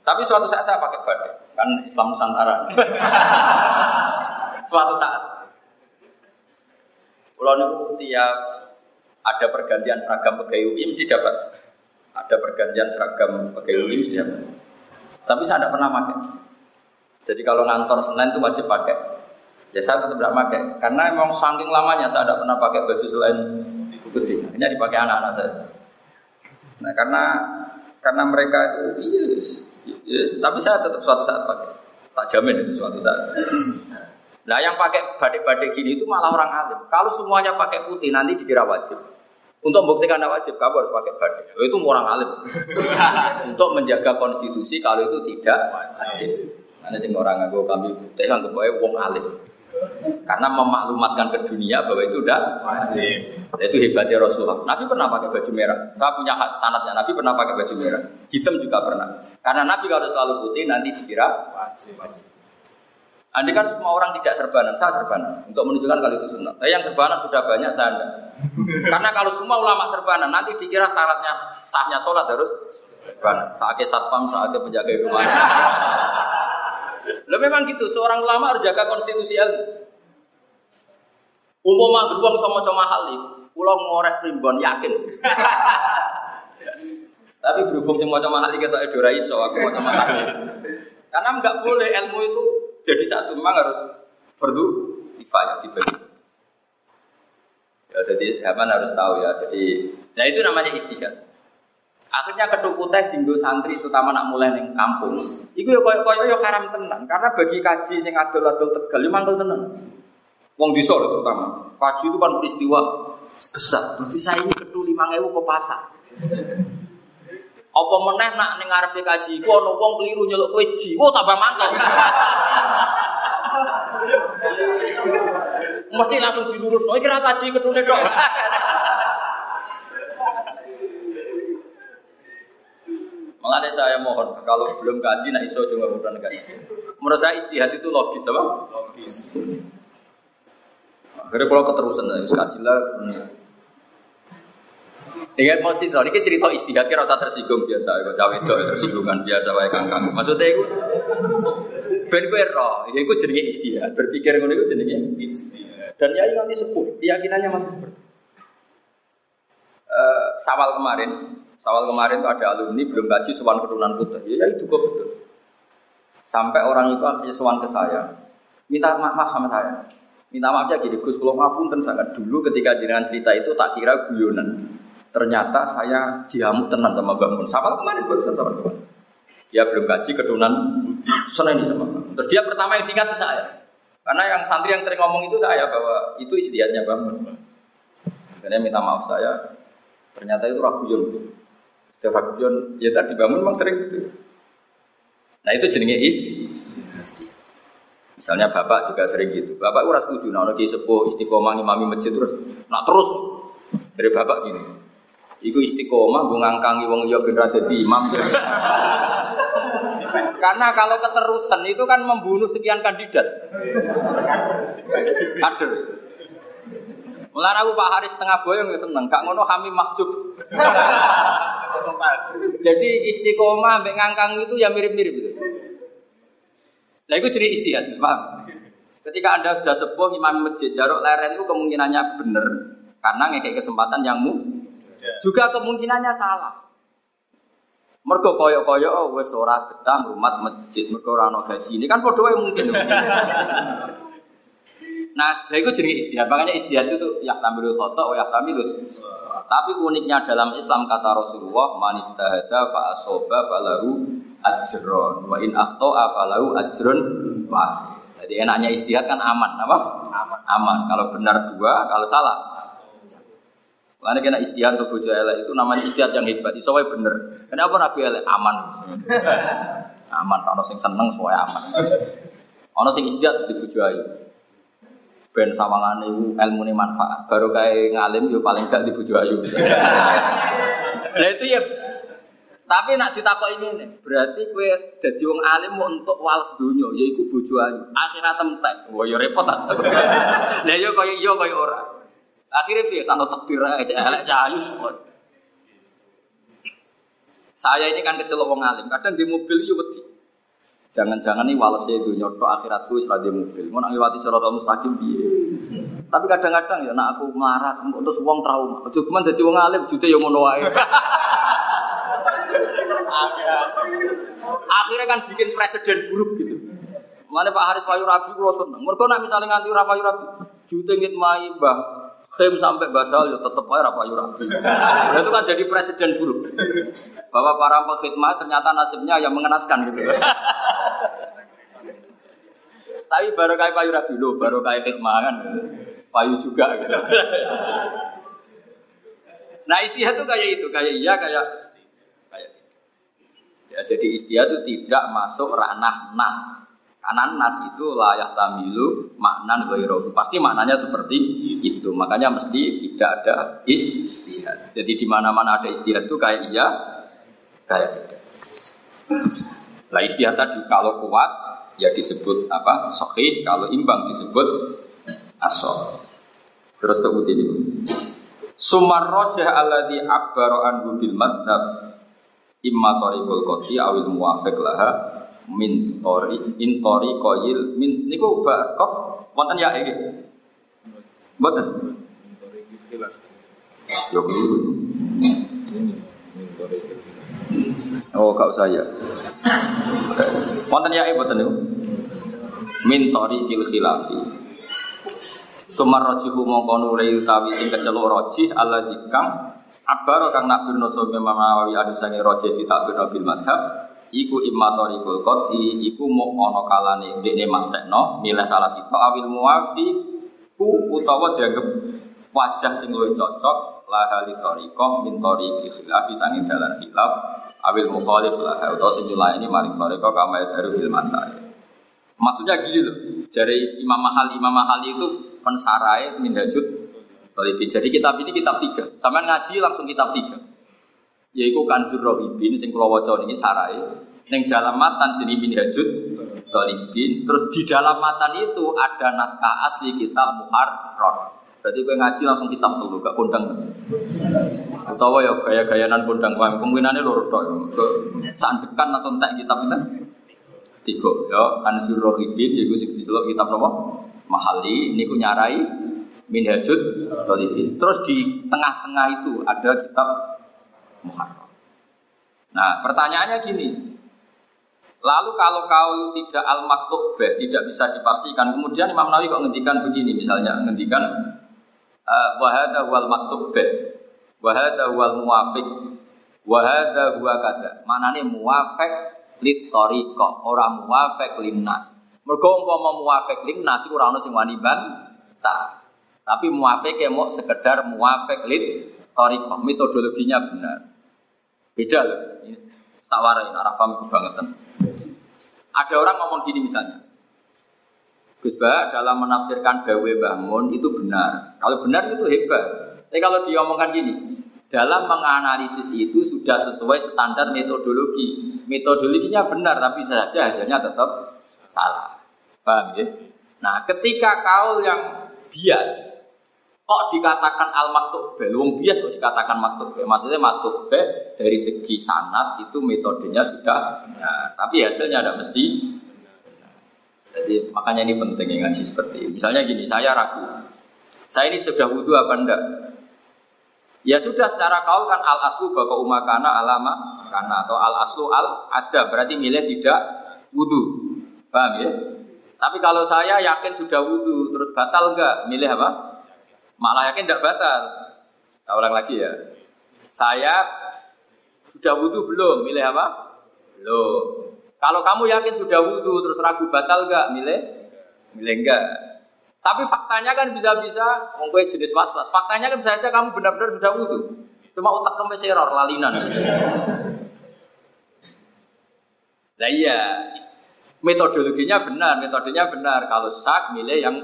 A: Tapi suatu saat saya pakai batik. Kan Islam Nusantara. suatu saat. Pulau niku tiap ada pergantian seragam pegawai UIM sih dapat. Ada pergantian seragam pegawai UIM sih dapat. Tapi saya tidak pernah pakai. Jadi kalau ngantor Senin itu wajib pakai. Ya saya tetap tidak pakai. Karena emang saking lamanya saya tidak pernah pakai baju selain putih. Ini dipakai anak-anak saya. Nah karena karena mereka itu yes, yes, tapi saya tetap suatu saat pakai. Tak jamin itu suatu saat. Nah yang pakai badik-badik gini itu malah orang alim. Kalau semuanya pakai putih nanti dikira wajib. Untuk membuktikan tidak wajib, kamu harus pakai badik. Oh, itu orang alim. Untuk menjaga konstitusi kalau itu tidak wajib. Karena sih orang ngaku kami putih kan kebawa wong alim. Karena memaklumatkan ke dunia bahwa itu udah wajib. Itu hebatnya Rasulullah. Nabi pernah pakai baju merah. Saya punya hak sanatnya. Nabi pernah pakai baju merah. Hitam juga pernah. Karena Nabi kalau selalu putih nanti dikira wajib. wajib. Andi kan semua orang tidak serbanan, saya serbanan untuk menunjukkan kalau itu sunnah. Tapi yang serbanan sudah banyak saya anda. Karena kalau semua ulama serbanan nanti dikira syaratnya sahnya sholat harus serbanan. Saatnya satpam, saatnya penjaga rumah. Lo memang gitu, seorang ulama harus jaga konstitusi ilmu. Umpama beruang sama cuma hal itu, pulau ngorek primbon yakin. Tapi berhubung semua cuma hal kita edora iso, aku mau cuma Karena nggak boleh ilmu itu jadi satu memang harus perlu kifayah dibagi. Ya, jadi zaman harus tahu ya. Jadi, nah itu namanya istihad. Akhirnya kedua teh dinggo santri terutama nak mulai neng kampung. Iku ya koyo koyo ya haram tenan karena bagi kaji sing adol-adol tegal yo ya mantul tenan. Wong desa terutama. Kaji itu kan peristiwa besar. Berarti saya ini kedua lima ewu ke pasar. Apa meneh nak ning ngarepe kaji iku ana wong keliru nyeluk kowe ji. Oh tambah mangkel. Mesti langsung dilurus. Oh kira kaji kedune dok. Mengenai saya mohon, kalau belum kaji, nak iso juga bukan kaji. Menurut saya istihad itu logis, apa? Logis. Akhirnya kalau keterusan, ya, kaji lah. Ingat mau cerita, ini cerita istihad kira usah tersinggung biasa, kok cawe itu tersinggungan biasa wae kangkang. Maksudnya itu ben kowe roh, ya iku jenenge istihad. Berpikir ngono iku jenenge istihad. Dan ya nanti sepuh, keyakinannya masih seperti. Uh, sawal kemarin Sawal kemarin itu ada alumni belum gaji sewan keturunan putra. Ya, ya itu kok betul. Sampai orang itu akhirnya sewan ke saya, minta maaf sama saya. Minta maafnya gini, Gus, kalau maaf pun sangat dulu ketika jenengan cerita itu tak kira guyonan. Ternyata saya diamuk tenan sama Mbak Mun. Sawal kemarin barusan sawal kemarin. Dia belum gaji keturunan seneng sama Mbak Terus dia pertama yang diingat saya. Karena yang santri yang sering ngomong itu saya bahwa itu istiadatnya Mbak Mun. Akhirnya minta maaf saya. Ternyata itu raguyon. Tafakujon ya tadi bangun memang sering gitu. Nah itu jenenge is. Misalnya bapak juga sering gitu. Bapak uras setuju, nah lagi sepuh istiqomah imami masjid terus, nah terus dari bapak gini. Iku istiqomah gue ngangkangi wong liya generasi di imam. Karena kalau keterusan itu kan membunuh sekian kandidat. Kader. Mulai aku Pak Haris tengah boyong ya seneng, gak ngono kami mahjub. Jadi istiqomah ambek ngangkang itu ya mirip-mirip itu. Nah itu jadi istihad, paham? Ketika anda sudah sepuh imam masjid jaruk leren itu kemungkinannya benar karena ngekek kesempatan yang mu. Juga kemungkinannya salah. Mergo koyo-koyo oh, wes ora betah rumah masjid, mergo ora gaji. Ini kan padha mungkin. Nah, itu jenis istihad. Makanya istihad itu ya tambilul khotok, ya tambilul. Tapi uniknya dalam Islam kata Rasulullah, man istahada fa asoba falahu ajron, wa in akhto'a falahu ajron wahid. Jadi enaknya istihad kan aman, apa? Aman. Aman. Kalau benar dua, kalau salah. Karena kena istihad untuk bojo elek itu namanya istihad yang hebat. Iso bener. Kenapa Nabi elek aman? aman. Kalau sing seneng soalnya aman. Ono sing istihad di bojo ayu ben sawangane ilmu ini manfaat. Baru kayak ngalim yo paling gak dibujuk ayu. Nah itu ya tapi nak ditakok ini nih, berarti kue jadi wong alim mau untuk wals dunia, yaiku bojo ayu. Akhirnya temtek, wah ya repot aja. Nah yo kaya yo kaya ora. Akhirnya piye santo tekbir aja elek semua. Saya ini kan kecelok wong alim, kadang di mobil yo wedi. Jangan-jangan nih walase dunia tok akhiratku wis di mobil. Mau nang liwati siratal mustaqim piye? Tapi kadang-kadang ya nak aku marah terus wong trauma. Aja cuman dadi wong alim jute ya ngono wae. Akhirnya kan bikin presiden buruk gitu. Mana Pak Haris Payu Rabi kalau seneng. Mereka nak misalnya nganti Rabi Payu Rabi, jute ngit mai bah Khem sampai basal ya tetap aja Yurabi. Nah, itu kan jadi presiden buruk. Bahwa para pengkhidmat ternyata nasibnya yang mengenaskan gitu. Tapi baru kayak Pak Yurabi loh, baru kayak khidmat kan. Payu juga gitu. Nah istihad itu kayak itu, kayak iya, kayak kayak Ya, jadi istihad itu tidak masuk ranah nas. Karena nas itu layak tamilu makna ghairu. Pasti maknanya seperti itu. Makanya mesti tidak ada istihad. Jadi di mana-mana ada istihad itu kayak iya, kayak tidak. Lah istihad tadi kalau kuat ya disebut apa? Sahih, kalau imbang disebut asal. Terus tuh ini. Sumar rojah alladhi akbaro anhu bil madhab imma tariqul qati awil muwafiq laha min tori in tori koyil min niku kof wonten ya iki mboten? Yo oh gak usah ya. Wonten ya mboten niku? Min tariqil khilafi. Sumar rojihu mongko nure utawi sing keceluk rojih Allah dikang Abar kang nak birno sobe mamawi adu sangi rojih tidak birno bil madhab Iku imma tariqul qati iku mau ono kalane dekne mas tekno milih salah sito awil muafi ku utawa dianggap wajah sing luwih cocok laha li tariqah min tariqi khilaf sangi dalan khilaf awil mukhalif laha utawa sing ini maring tariqah kama dari fil masail Maksudnya gini loh, dari Imam Mahali, Imam Mahali itu pensarai minhajud Talibin. Jadi kitab ini kitab tiga. Sama ngaji langsung kitab tiga. Yaitu Kanzur Rohibin, sing kula waca ini sarai. Neng dalam matan jenis minhajud Talibin. Terus di dalam matan itu ada naskah asli kitab Muharrar. Berarti gue ngaji langsung kitab dulu, gak kondang. Atau ya gaya-gayanan kondang, kemungkinannya lurus dong. Ke sandekan langsung tak kitab itu tiga ya Anzur Rohibin yaitu sing diceluk kitab napa Mahali ini ku nyarai Minhajud Talibin terus di tengah-tengah itu ada kitab Muharram nah pertanyaannya gini lalu kalau kau tidak al maktub tidak bisa dipastikan kemudian Imam Nawawi kok ngendikan begini misalnya ngendikan uh, wahada wal maktub wahada wal muwafiq wahada huwa kada manane muwafiq lit tariqah ora muwafaq linnas. Mergo umpama muwafaq linnas iku ora ono sing wani bantah. Tapi muwafaq mau sekedar muwafaq lit tariqah, metodologinya benar. Beda loh. Tak warai arah paham banget. Ada orang ngomong gini misalnya. Gus Bah dalam menafsirkan dawe bangun itu benar. Kalau benar itu hebat. Tapi kalau diomongkan gini, dalam menganalisis itu sudah sesuai standar metodologi. Metodologinya benar, tapi saja hasilnya tetap salah. Paham ya? Nah, ketika kaul yang bias, kok dikatakan al maktub belum bias kok dikatakan maktub Maksudnya maktub dari segi sanat itu metodenya sudah benar, tapi hasilnya ada mesti Jadi makanya ini penting yang ngaji seperti ini. Misalnya gini, saya ragu. Saya ini sudah wudhu apa enggak? Ya sudah secara kaul kan al aslu bapak umakana alama karena atau al aslu al ada berarti milih tidak wudhu, paham ya? Tapi kalau saya yakin sudah wudhu terus batal enggak? Milih apa? Malah yakin tidak batal. Saya ulang lagi ya. Saya sudah wudhu belum? Milih apa? Belum. Kalau kamu yakin sudah wudhu terus ragu batal enggak? Milih? Milih enggak. Tapi faktanya kan bisa-bisa, mungkin jenis was-was. Faktanya kan bisa saja kamu benar-benar sudah wudhu. Cuma otak kamu error, lalinan. Nah iya, metodologinya benar, metodenya benar. Kalau sak milih yang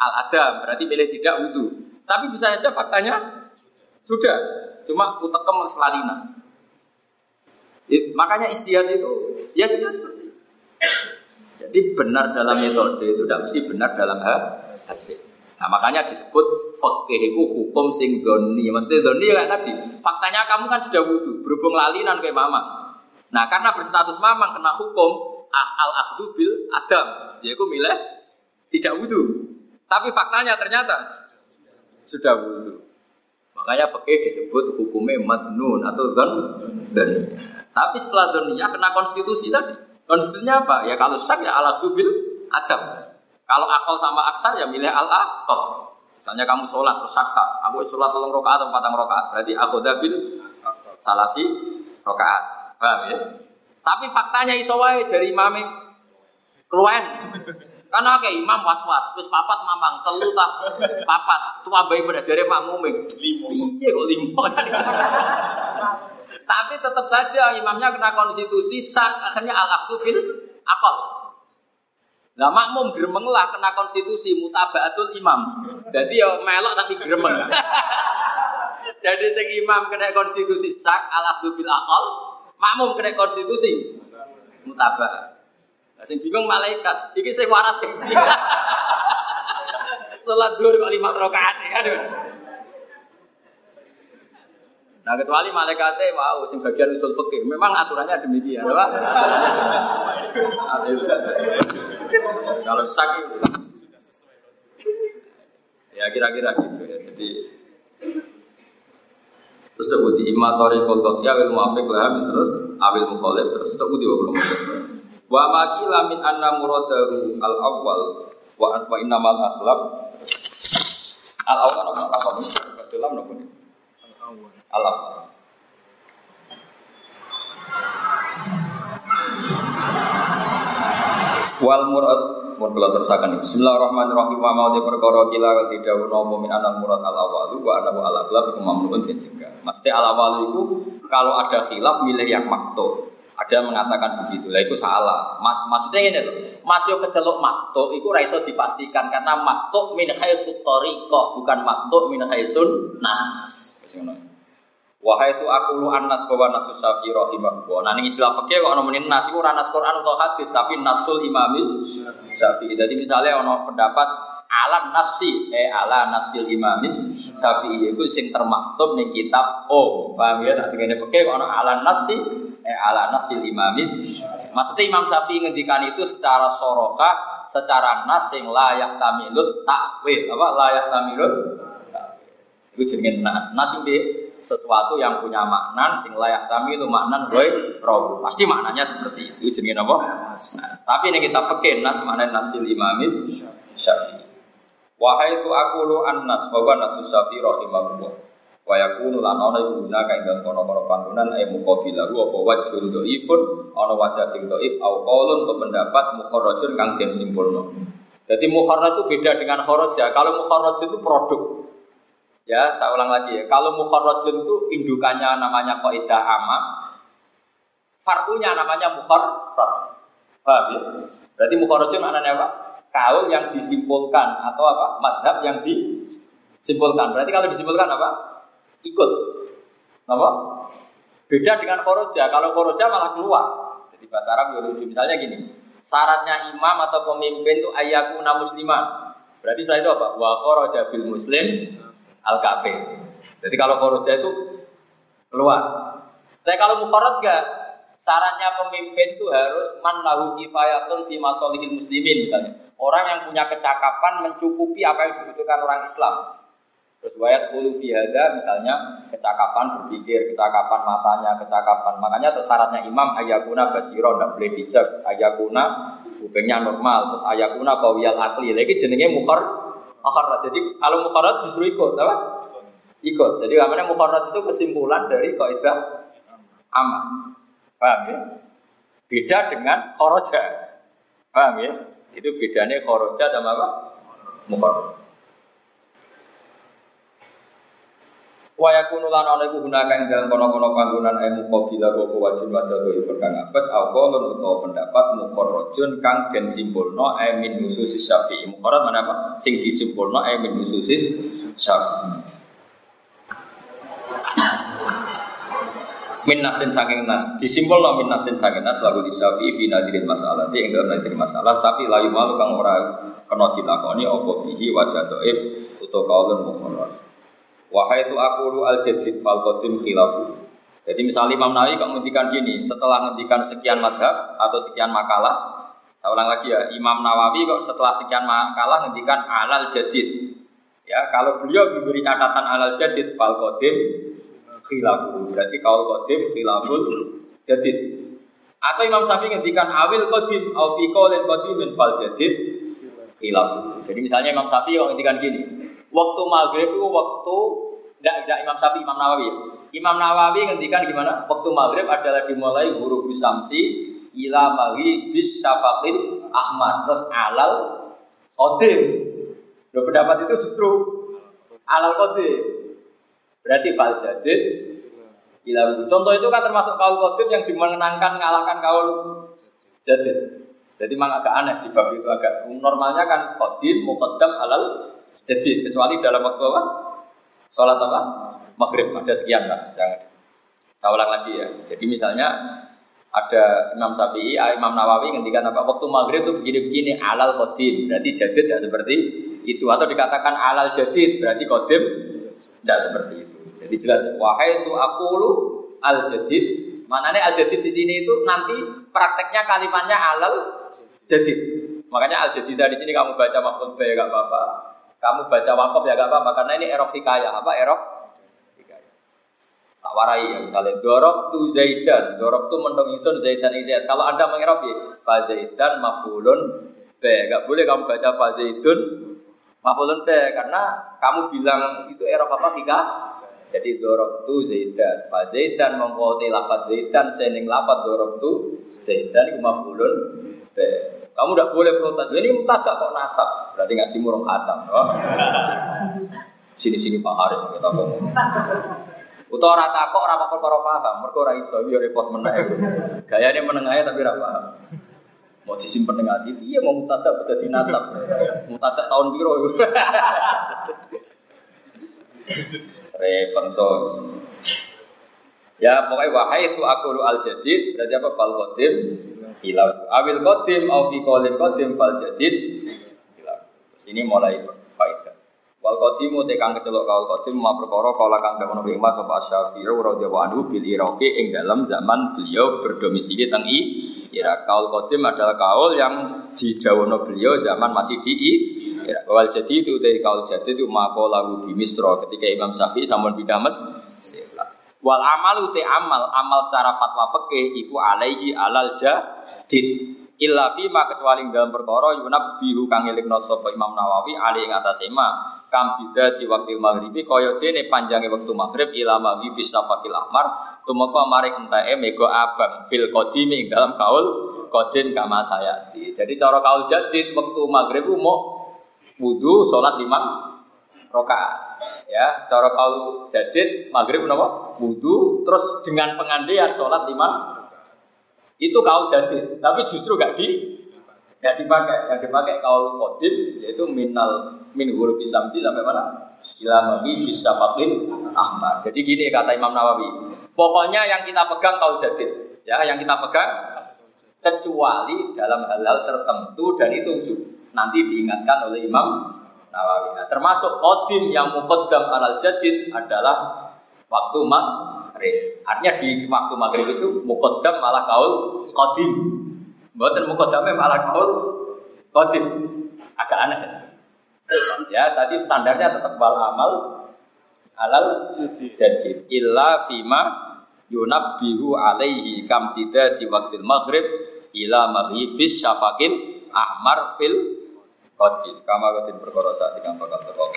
A: al-adam, berarti milih tidak wudhu. Tapi bisa saja faktanya sudah, cuma otak kamu selalinan. Makanya istiadat itu ya sudah seperti itu. Jadi benar dalam metode itu tidak mesti benar dalam hasil. Nah makanya disebut fakih itu hukum sing doni. Maksudnya doni ya tadi. Faktanya kamu kan sudah wudhu, berhubung lali nan kayak mama. Nah karena berstatus mamang kena hukum ah, al ahdu bil adam, yaitu milih tidak wudhu. Tapi faktanya ternyata sudah wudhu. Makanya fakih disebut hukumnya madnun atau don dan. Tapi setelah doninya kena konstitusi tadi. Konstitusinya apa? Ya kalau sak ya alat dubil adab. Kalau akal sama aksar ya milih al akal. Misalnya kamu sholat terus sakta, aku sholat tolong rokaat atau patang rokaat, berarti aku dabil salasi rokaat. Paham ya? Tapi faktanya isowai dari imame keluar. Karena kayak imam was-was, terus papat mamang, telu tak papat, tua bayi pada jari Pak Muming. Limo. Iya kok limo. Tapi tetap saja imamnya kena konstitusi sak akhirnya al aktu bil akal. Nah makmum gremeng lah kena konstitusi mutabaatul imam. Jadi ya melok tapi gremeng. Jadi sing imam kena konstitusi sak al aktu bil akal, makmum kena konstitusi mutabah. Sing bingung malaikat, iki sing waras sing Salat dhuwur kok lima rakaat. Aduh. Nah kecuali malaikatnya mau sing bagian usul fikih. Memang aturannya demikian, ya, Pak. Kalau sakit ya kira-kira gitu ya. Jadi terus tak budi imatori kolkot ya wil muafik lah terus awil mukhalif terus tak budi belum Wa makila min anna muradahu al awal wa wa innamal akhlaq. Al awal apa? Apa ini? Dalam ini al awal wal murad mun kula terusaken Bismillahirrahmanirrahim. Wa mau perkara kila tidak nopo min anal murad al awal wa anahu al aghlab iku mamnuun Maksudnya al awal itu kalau ada khilaf milih yang makto ada mengatakan begitu, lah itu salah. Mas, maksudnya ini loh, masuk ke celuk makto, itu raiso dipastikan karena makto min haitsu toriko, bukan makto min haitsun nas. Wahai itu aku lu anas bahwa nasus syafi rahimahullah. Nah ini istilah fakir kok nemenin nas itu ranas Quran atau hadis, tapi nasul imamis syafi. Jadi misalnya ono pendapat ala nasi eh ala nasil imamis syafi'i itu sing termaktub nih kitab oh paham ya ini fakir kok ono ala nasi eh ala nasil imamis. Maksudnya Imam Syafi'i ngendikan itu secara soroka, secara nas sing layak tamilut takwil. Apa layak tamilut? Itu jenenge nas. Nas itu sesuatu yang punya makna sing layak tamilu maknan roy roh. Pasti maknanya seperti itu. Itu jenenge apa? Nah, tapi ini kita fakir nas makna nasil imamis Syafi'i. Wahai itu aku lu an nas bahwa nasus Syafi'i. Wa yakunu lan ana iku guna kae dalam kono-kono panggonan ay muqabila wa apa wajhun dhaifun ana wajah sing dhaif au qaulun pendapat mukharrajun kang den simpulno. Jadi mukharraj itu beda dengan kharaja. Kalau mukharraj itu produk. Ya, saya ulang lagi ya. Kalau mukharrajun itu indukannya namanya kaidah amma. Fardunya namanya mukharraj. Paham ya? Berarti mukharrajun maknanya apa? Kaul yang disimpulkan atau apa? Madhab yang disimpulkan. Berarti kalau disimpulkan apa? Ikut. Apa? Beda dengan koroja. Kalau koroja malah keluar. Jadi bahasa Arab ya lucu. Misalnya gini, syaratnya imam atau pemimpin itu ayakuna muslimah. Berarti setelah itu apa? Wa koroja bil muslim al kafir. Jadi kalau koroja itu keluar. Tapi kalau mukorot enggak, syaratnya pemimpin itu harus man lahu kifayatun fi masolihil muslimin misalnya. Orang yang punya kecakapan mencukupi apa yang dibutuhkan orang Islam. Terus wayat bulu bihada misalnya kecakapan berpikir, kecakapan matanya, kecakapan. Makanya terus syaratnya imam ayakuna basiro, tidak boleh bijak. Ayakuna kupingnya normal, terus ayakuna kawiyal akli. Lagi jenenge mukhar, mukhar. Jadi kalau mukharat justru ikut, apa? Ikut. Jadi namanya mukharat itu kesimpulan dari kaidah aman. Paham ya? Beda dengan khoroja. Paham ya? Itu bedanya khoroja sama apa? Mukharat. Wa yakunu lan ana iku gunaka ing dalem kono-kono panggonan ilmu qabila wa wajib wa jadu ibn kang apes aqalun utawa pendapat mukharrajun kang den simpulno min ususis syafi'i. Mukharraj mana apa? Sing disimpulno min ususis syafi'i. min nasin saking nas disimpul no min nasin saking nas lagu di syafi'i fi nadirin masalah di dalam nadirin masalah tapi layu malu kang ora kena dilakoni apa bihi wajah doif utawa kaulun mukharraj Wahai itu aku al jadid fal qadim khilafu. Jadi misalnya Imam Nawawi kok ngendikan gini, setelah ngendikan sekian madhab atau sekian makalah, saya ulang lagi ya, Imam Nawawi kok setelah sekian makalah ngendikan alal jadid. Ya, kalau beliau diberi catatan alal jadid fal qadim khilafu. Berarti kalau qadim khilaful jadid. Atau Imam Syafi'i ngendikan awil qadim au fi qaulin fal jadid khilafu. Jadi misalnya Imam Syafi'i kok ngendikan gini, Waktu maghrib itu waktu tidak tidak Imam Syafi'i, Imam Nawawi. Imam Nawawi ngendikan gimana? Waktu maghrib adalah dimulai huruf samsi ila magi bis syafaqil ahmad terus alal qadim. Loh, pendapat itu justru alal qadim. Berarti fal jadid ila Contoh itu kan termasuk kaul qadim yang dimenangkan ngalahkan kaul jadid. Jadi memang agak aneh di bab itu agak normalnya kan qadim muqaddam alal jadi kecuali dalam waktu apa? Sholat apa? Maghrib ada sekian lah, jangan. Saya ulang lagi ya. Jadi misalnya ada Imam Syafi'i, ah, Imam Nawawi ngendikan apa? Waktu maghrib itu begini-begini alal kodim, berarti jadid tidak seperti itu atau dikatakan alal jadid berarti kodim tidak seperti itu. Jadi jelas wahai itu lu al jadid. Maknanya al jadid di sini itu nanti prakteknya kalimatnya alal jadid. Makanya al jadid dari sini kamu baca maksud ya gak apa-apa. Kamu baca wakaf ya gak apa-apa karena ini erok hikayah. Apa erok? Hikayah. Tak warai ya misalnya dorok tu zaidan, dorok tu mendong insun zaidan zaid. Kalau anda mengerok ya, Fazaidan mafulun B. Gak boleh kamu baca Fazaidun mafulun B karena kamu bilang itu era apa tiga? Jadi dorok tu Zaidan. Fazaidan mengkoti lafat Zaidan sening lafat dorok tu Zaidan itu mafulun B. Kamu udah boleh protes. Ini mutada kok nasab. Berarti ngaji murung hatam. Sini-sini Pak Haris kita ngomong. Utawa ora takok ora perkara paham, mergo ora iso yo repot meneh. Gayane menengahnya tapi ora paham. Mau disimpen dengan hati, iya mau mutadak udah dinasab. Mutadak tahun biru. Repot sos. Ya pokoknya wahai itu aku al jadid berarti apa fal qadim hilaf. Awil qadim au fi qalim qadim fal jadid hilaf. Sini mulai faedah. Wal qadimu te kang kecelok kaul qadim ma perkara kala kang dawono ing Mas sapa Syafi'i radhiyallahu anhu bil Iraqi ing dalam zaman beliau berdomisili teng Irak. Kaul qadim adalah kaul yang didawono beliau zaman masih di Irak. Wal jadi itu dari kaul jadi itu mako lagu di Misro ketika Imam Syafi'i sampun pindah Mesir. Wal amalu te amal, amal secara fatwa fikih iku alaihi alal jadid. Illa fi ma kecuali dalam perkara yunab bihu kang elikno sapa Imam Nawawi ali ing atas ema kam bida di waktu maghribi kaya dene panjange waktu maghrib ila maghribi safakil ahmar tumeka maring enteke mega abang fil qadimi ing dalam kaul qadin kama saya. Jadi cara kaul jadid waktu maghrib mau wudu salat lima rokaat. Ya, cara kaul jadid maghrib napa? Wudu terus dengan pengandian sholat lima itu kaul jadid, tapi justru gak di gak dipakai. Yang dipakai kaul kodim yaitu minal min huruf samsi sampai mana? Ila mabi bisafakin ahmad. Jadi gini kata Imam Nawawi. Pokoknya yang kita pegang kaul jadid, ya, yang kita pegang kecuali dalam hal-hal tertentu dan itu nanti diingatkan oleh Imam Nawawi. Nah, termasuk kodim yang mukaddam alal jadid adalah waktu maghrib. Artinya di waktu maghrib itu mukaddam malah kaul kodim. Bukan mukaddamnya malah kaul kodim. Agak aneh. Ya, tadi standarnya tetap wal amal alal jadid. Illa fima yunabbihu alaihi kam tidak di waktu maghrib ila maghribis syafaqil ahmar fil Qadim, kama qadim perkara saat ikan bakal teko.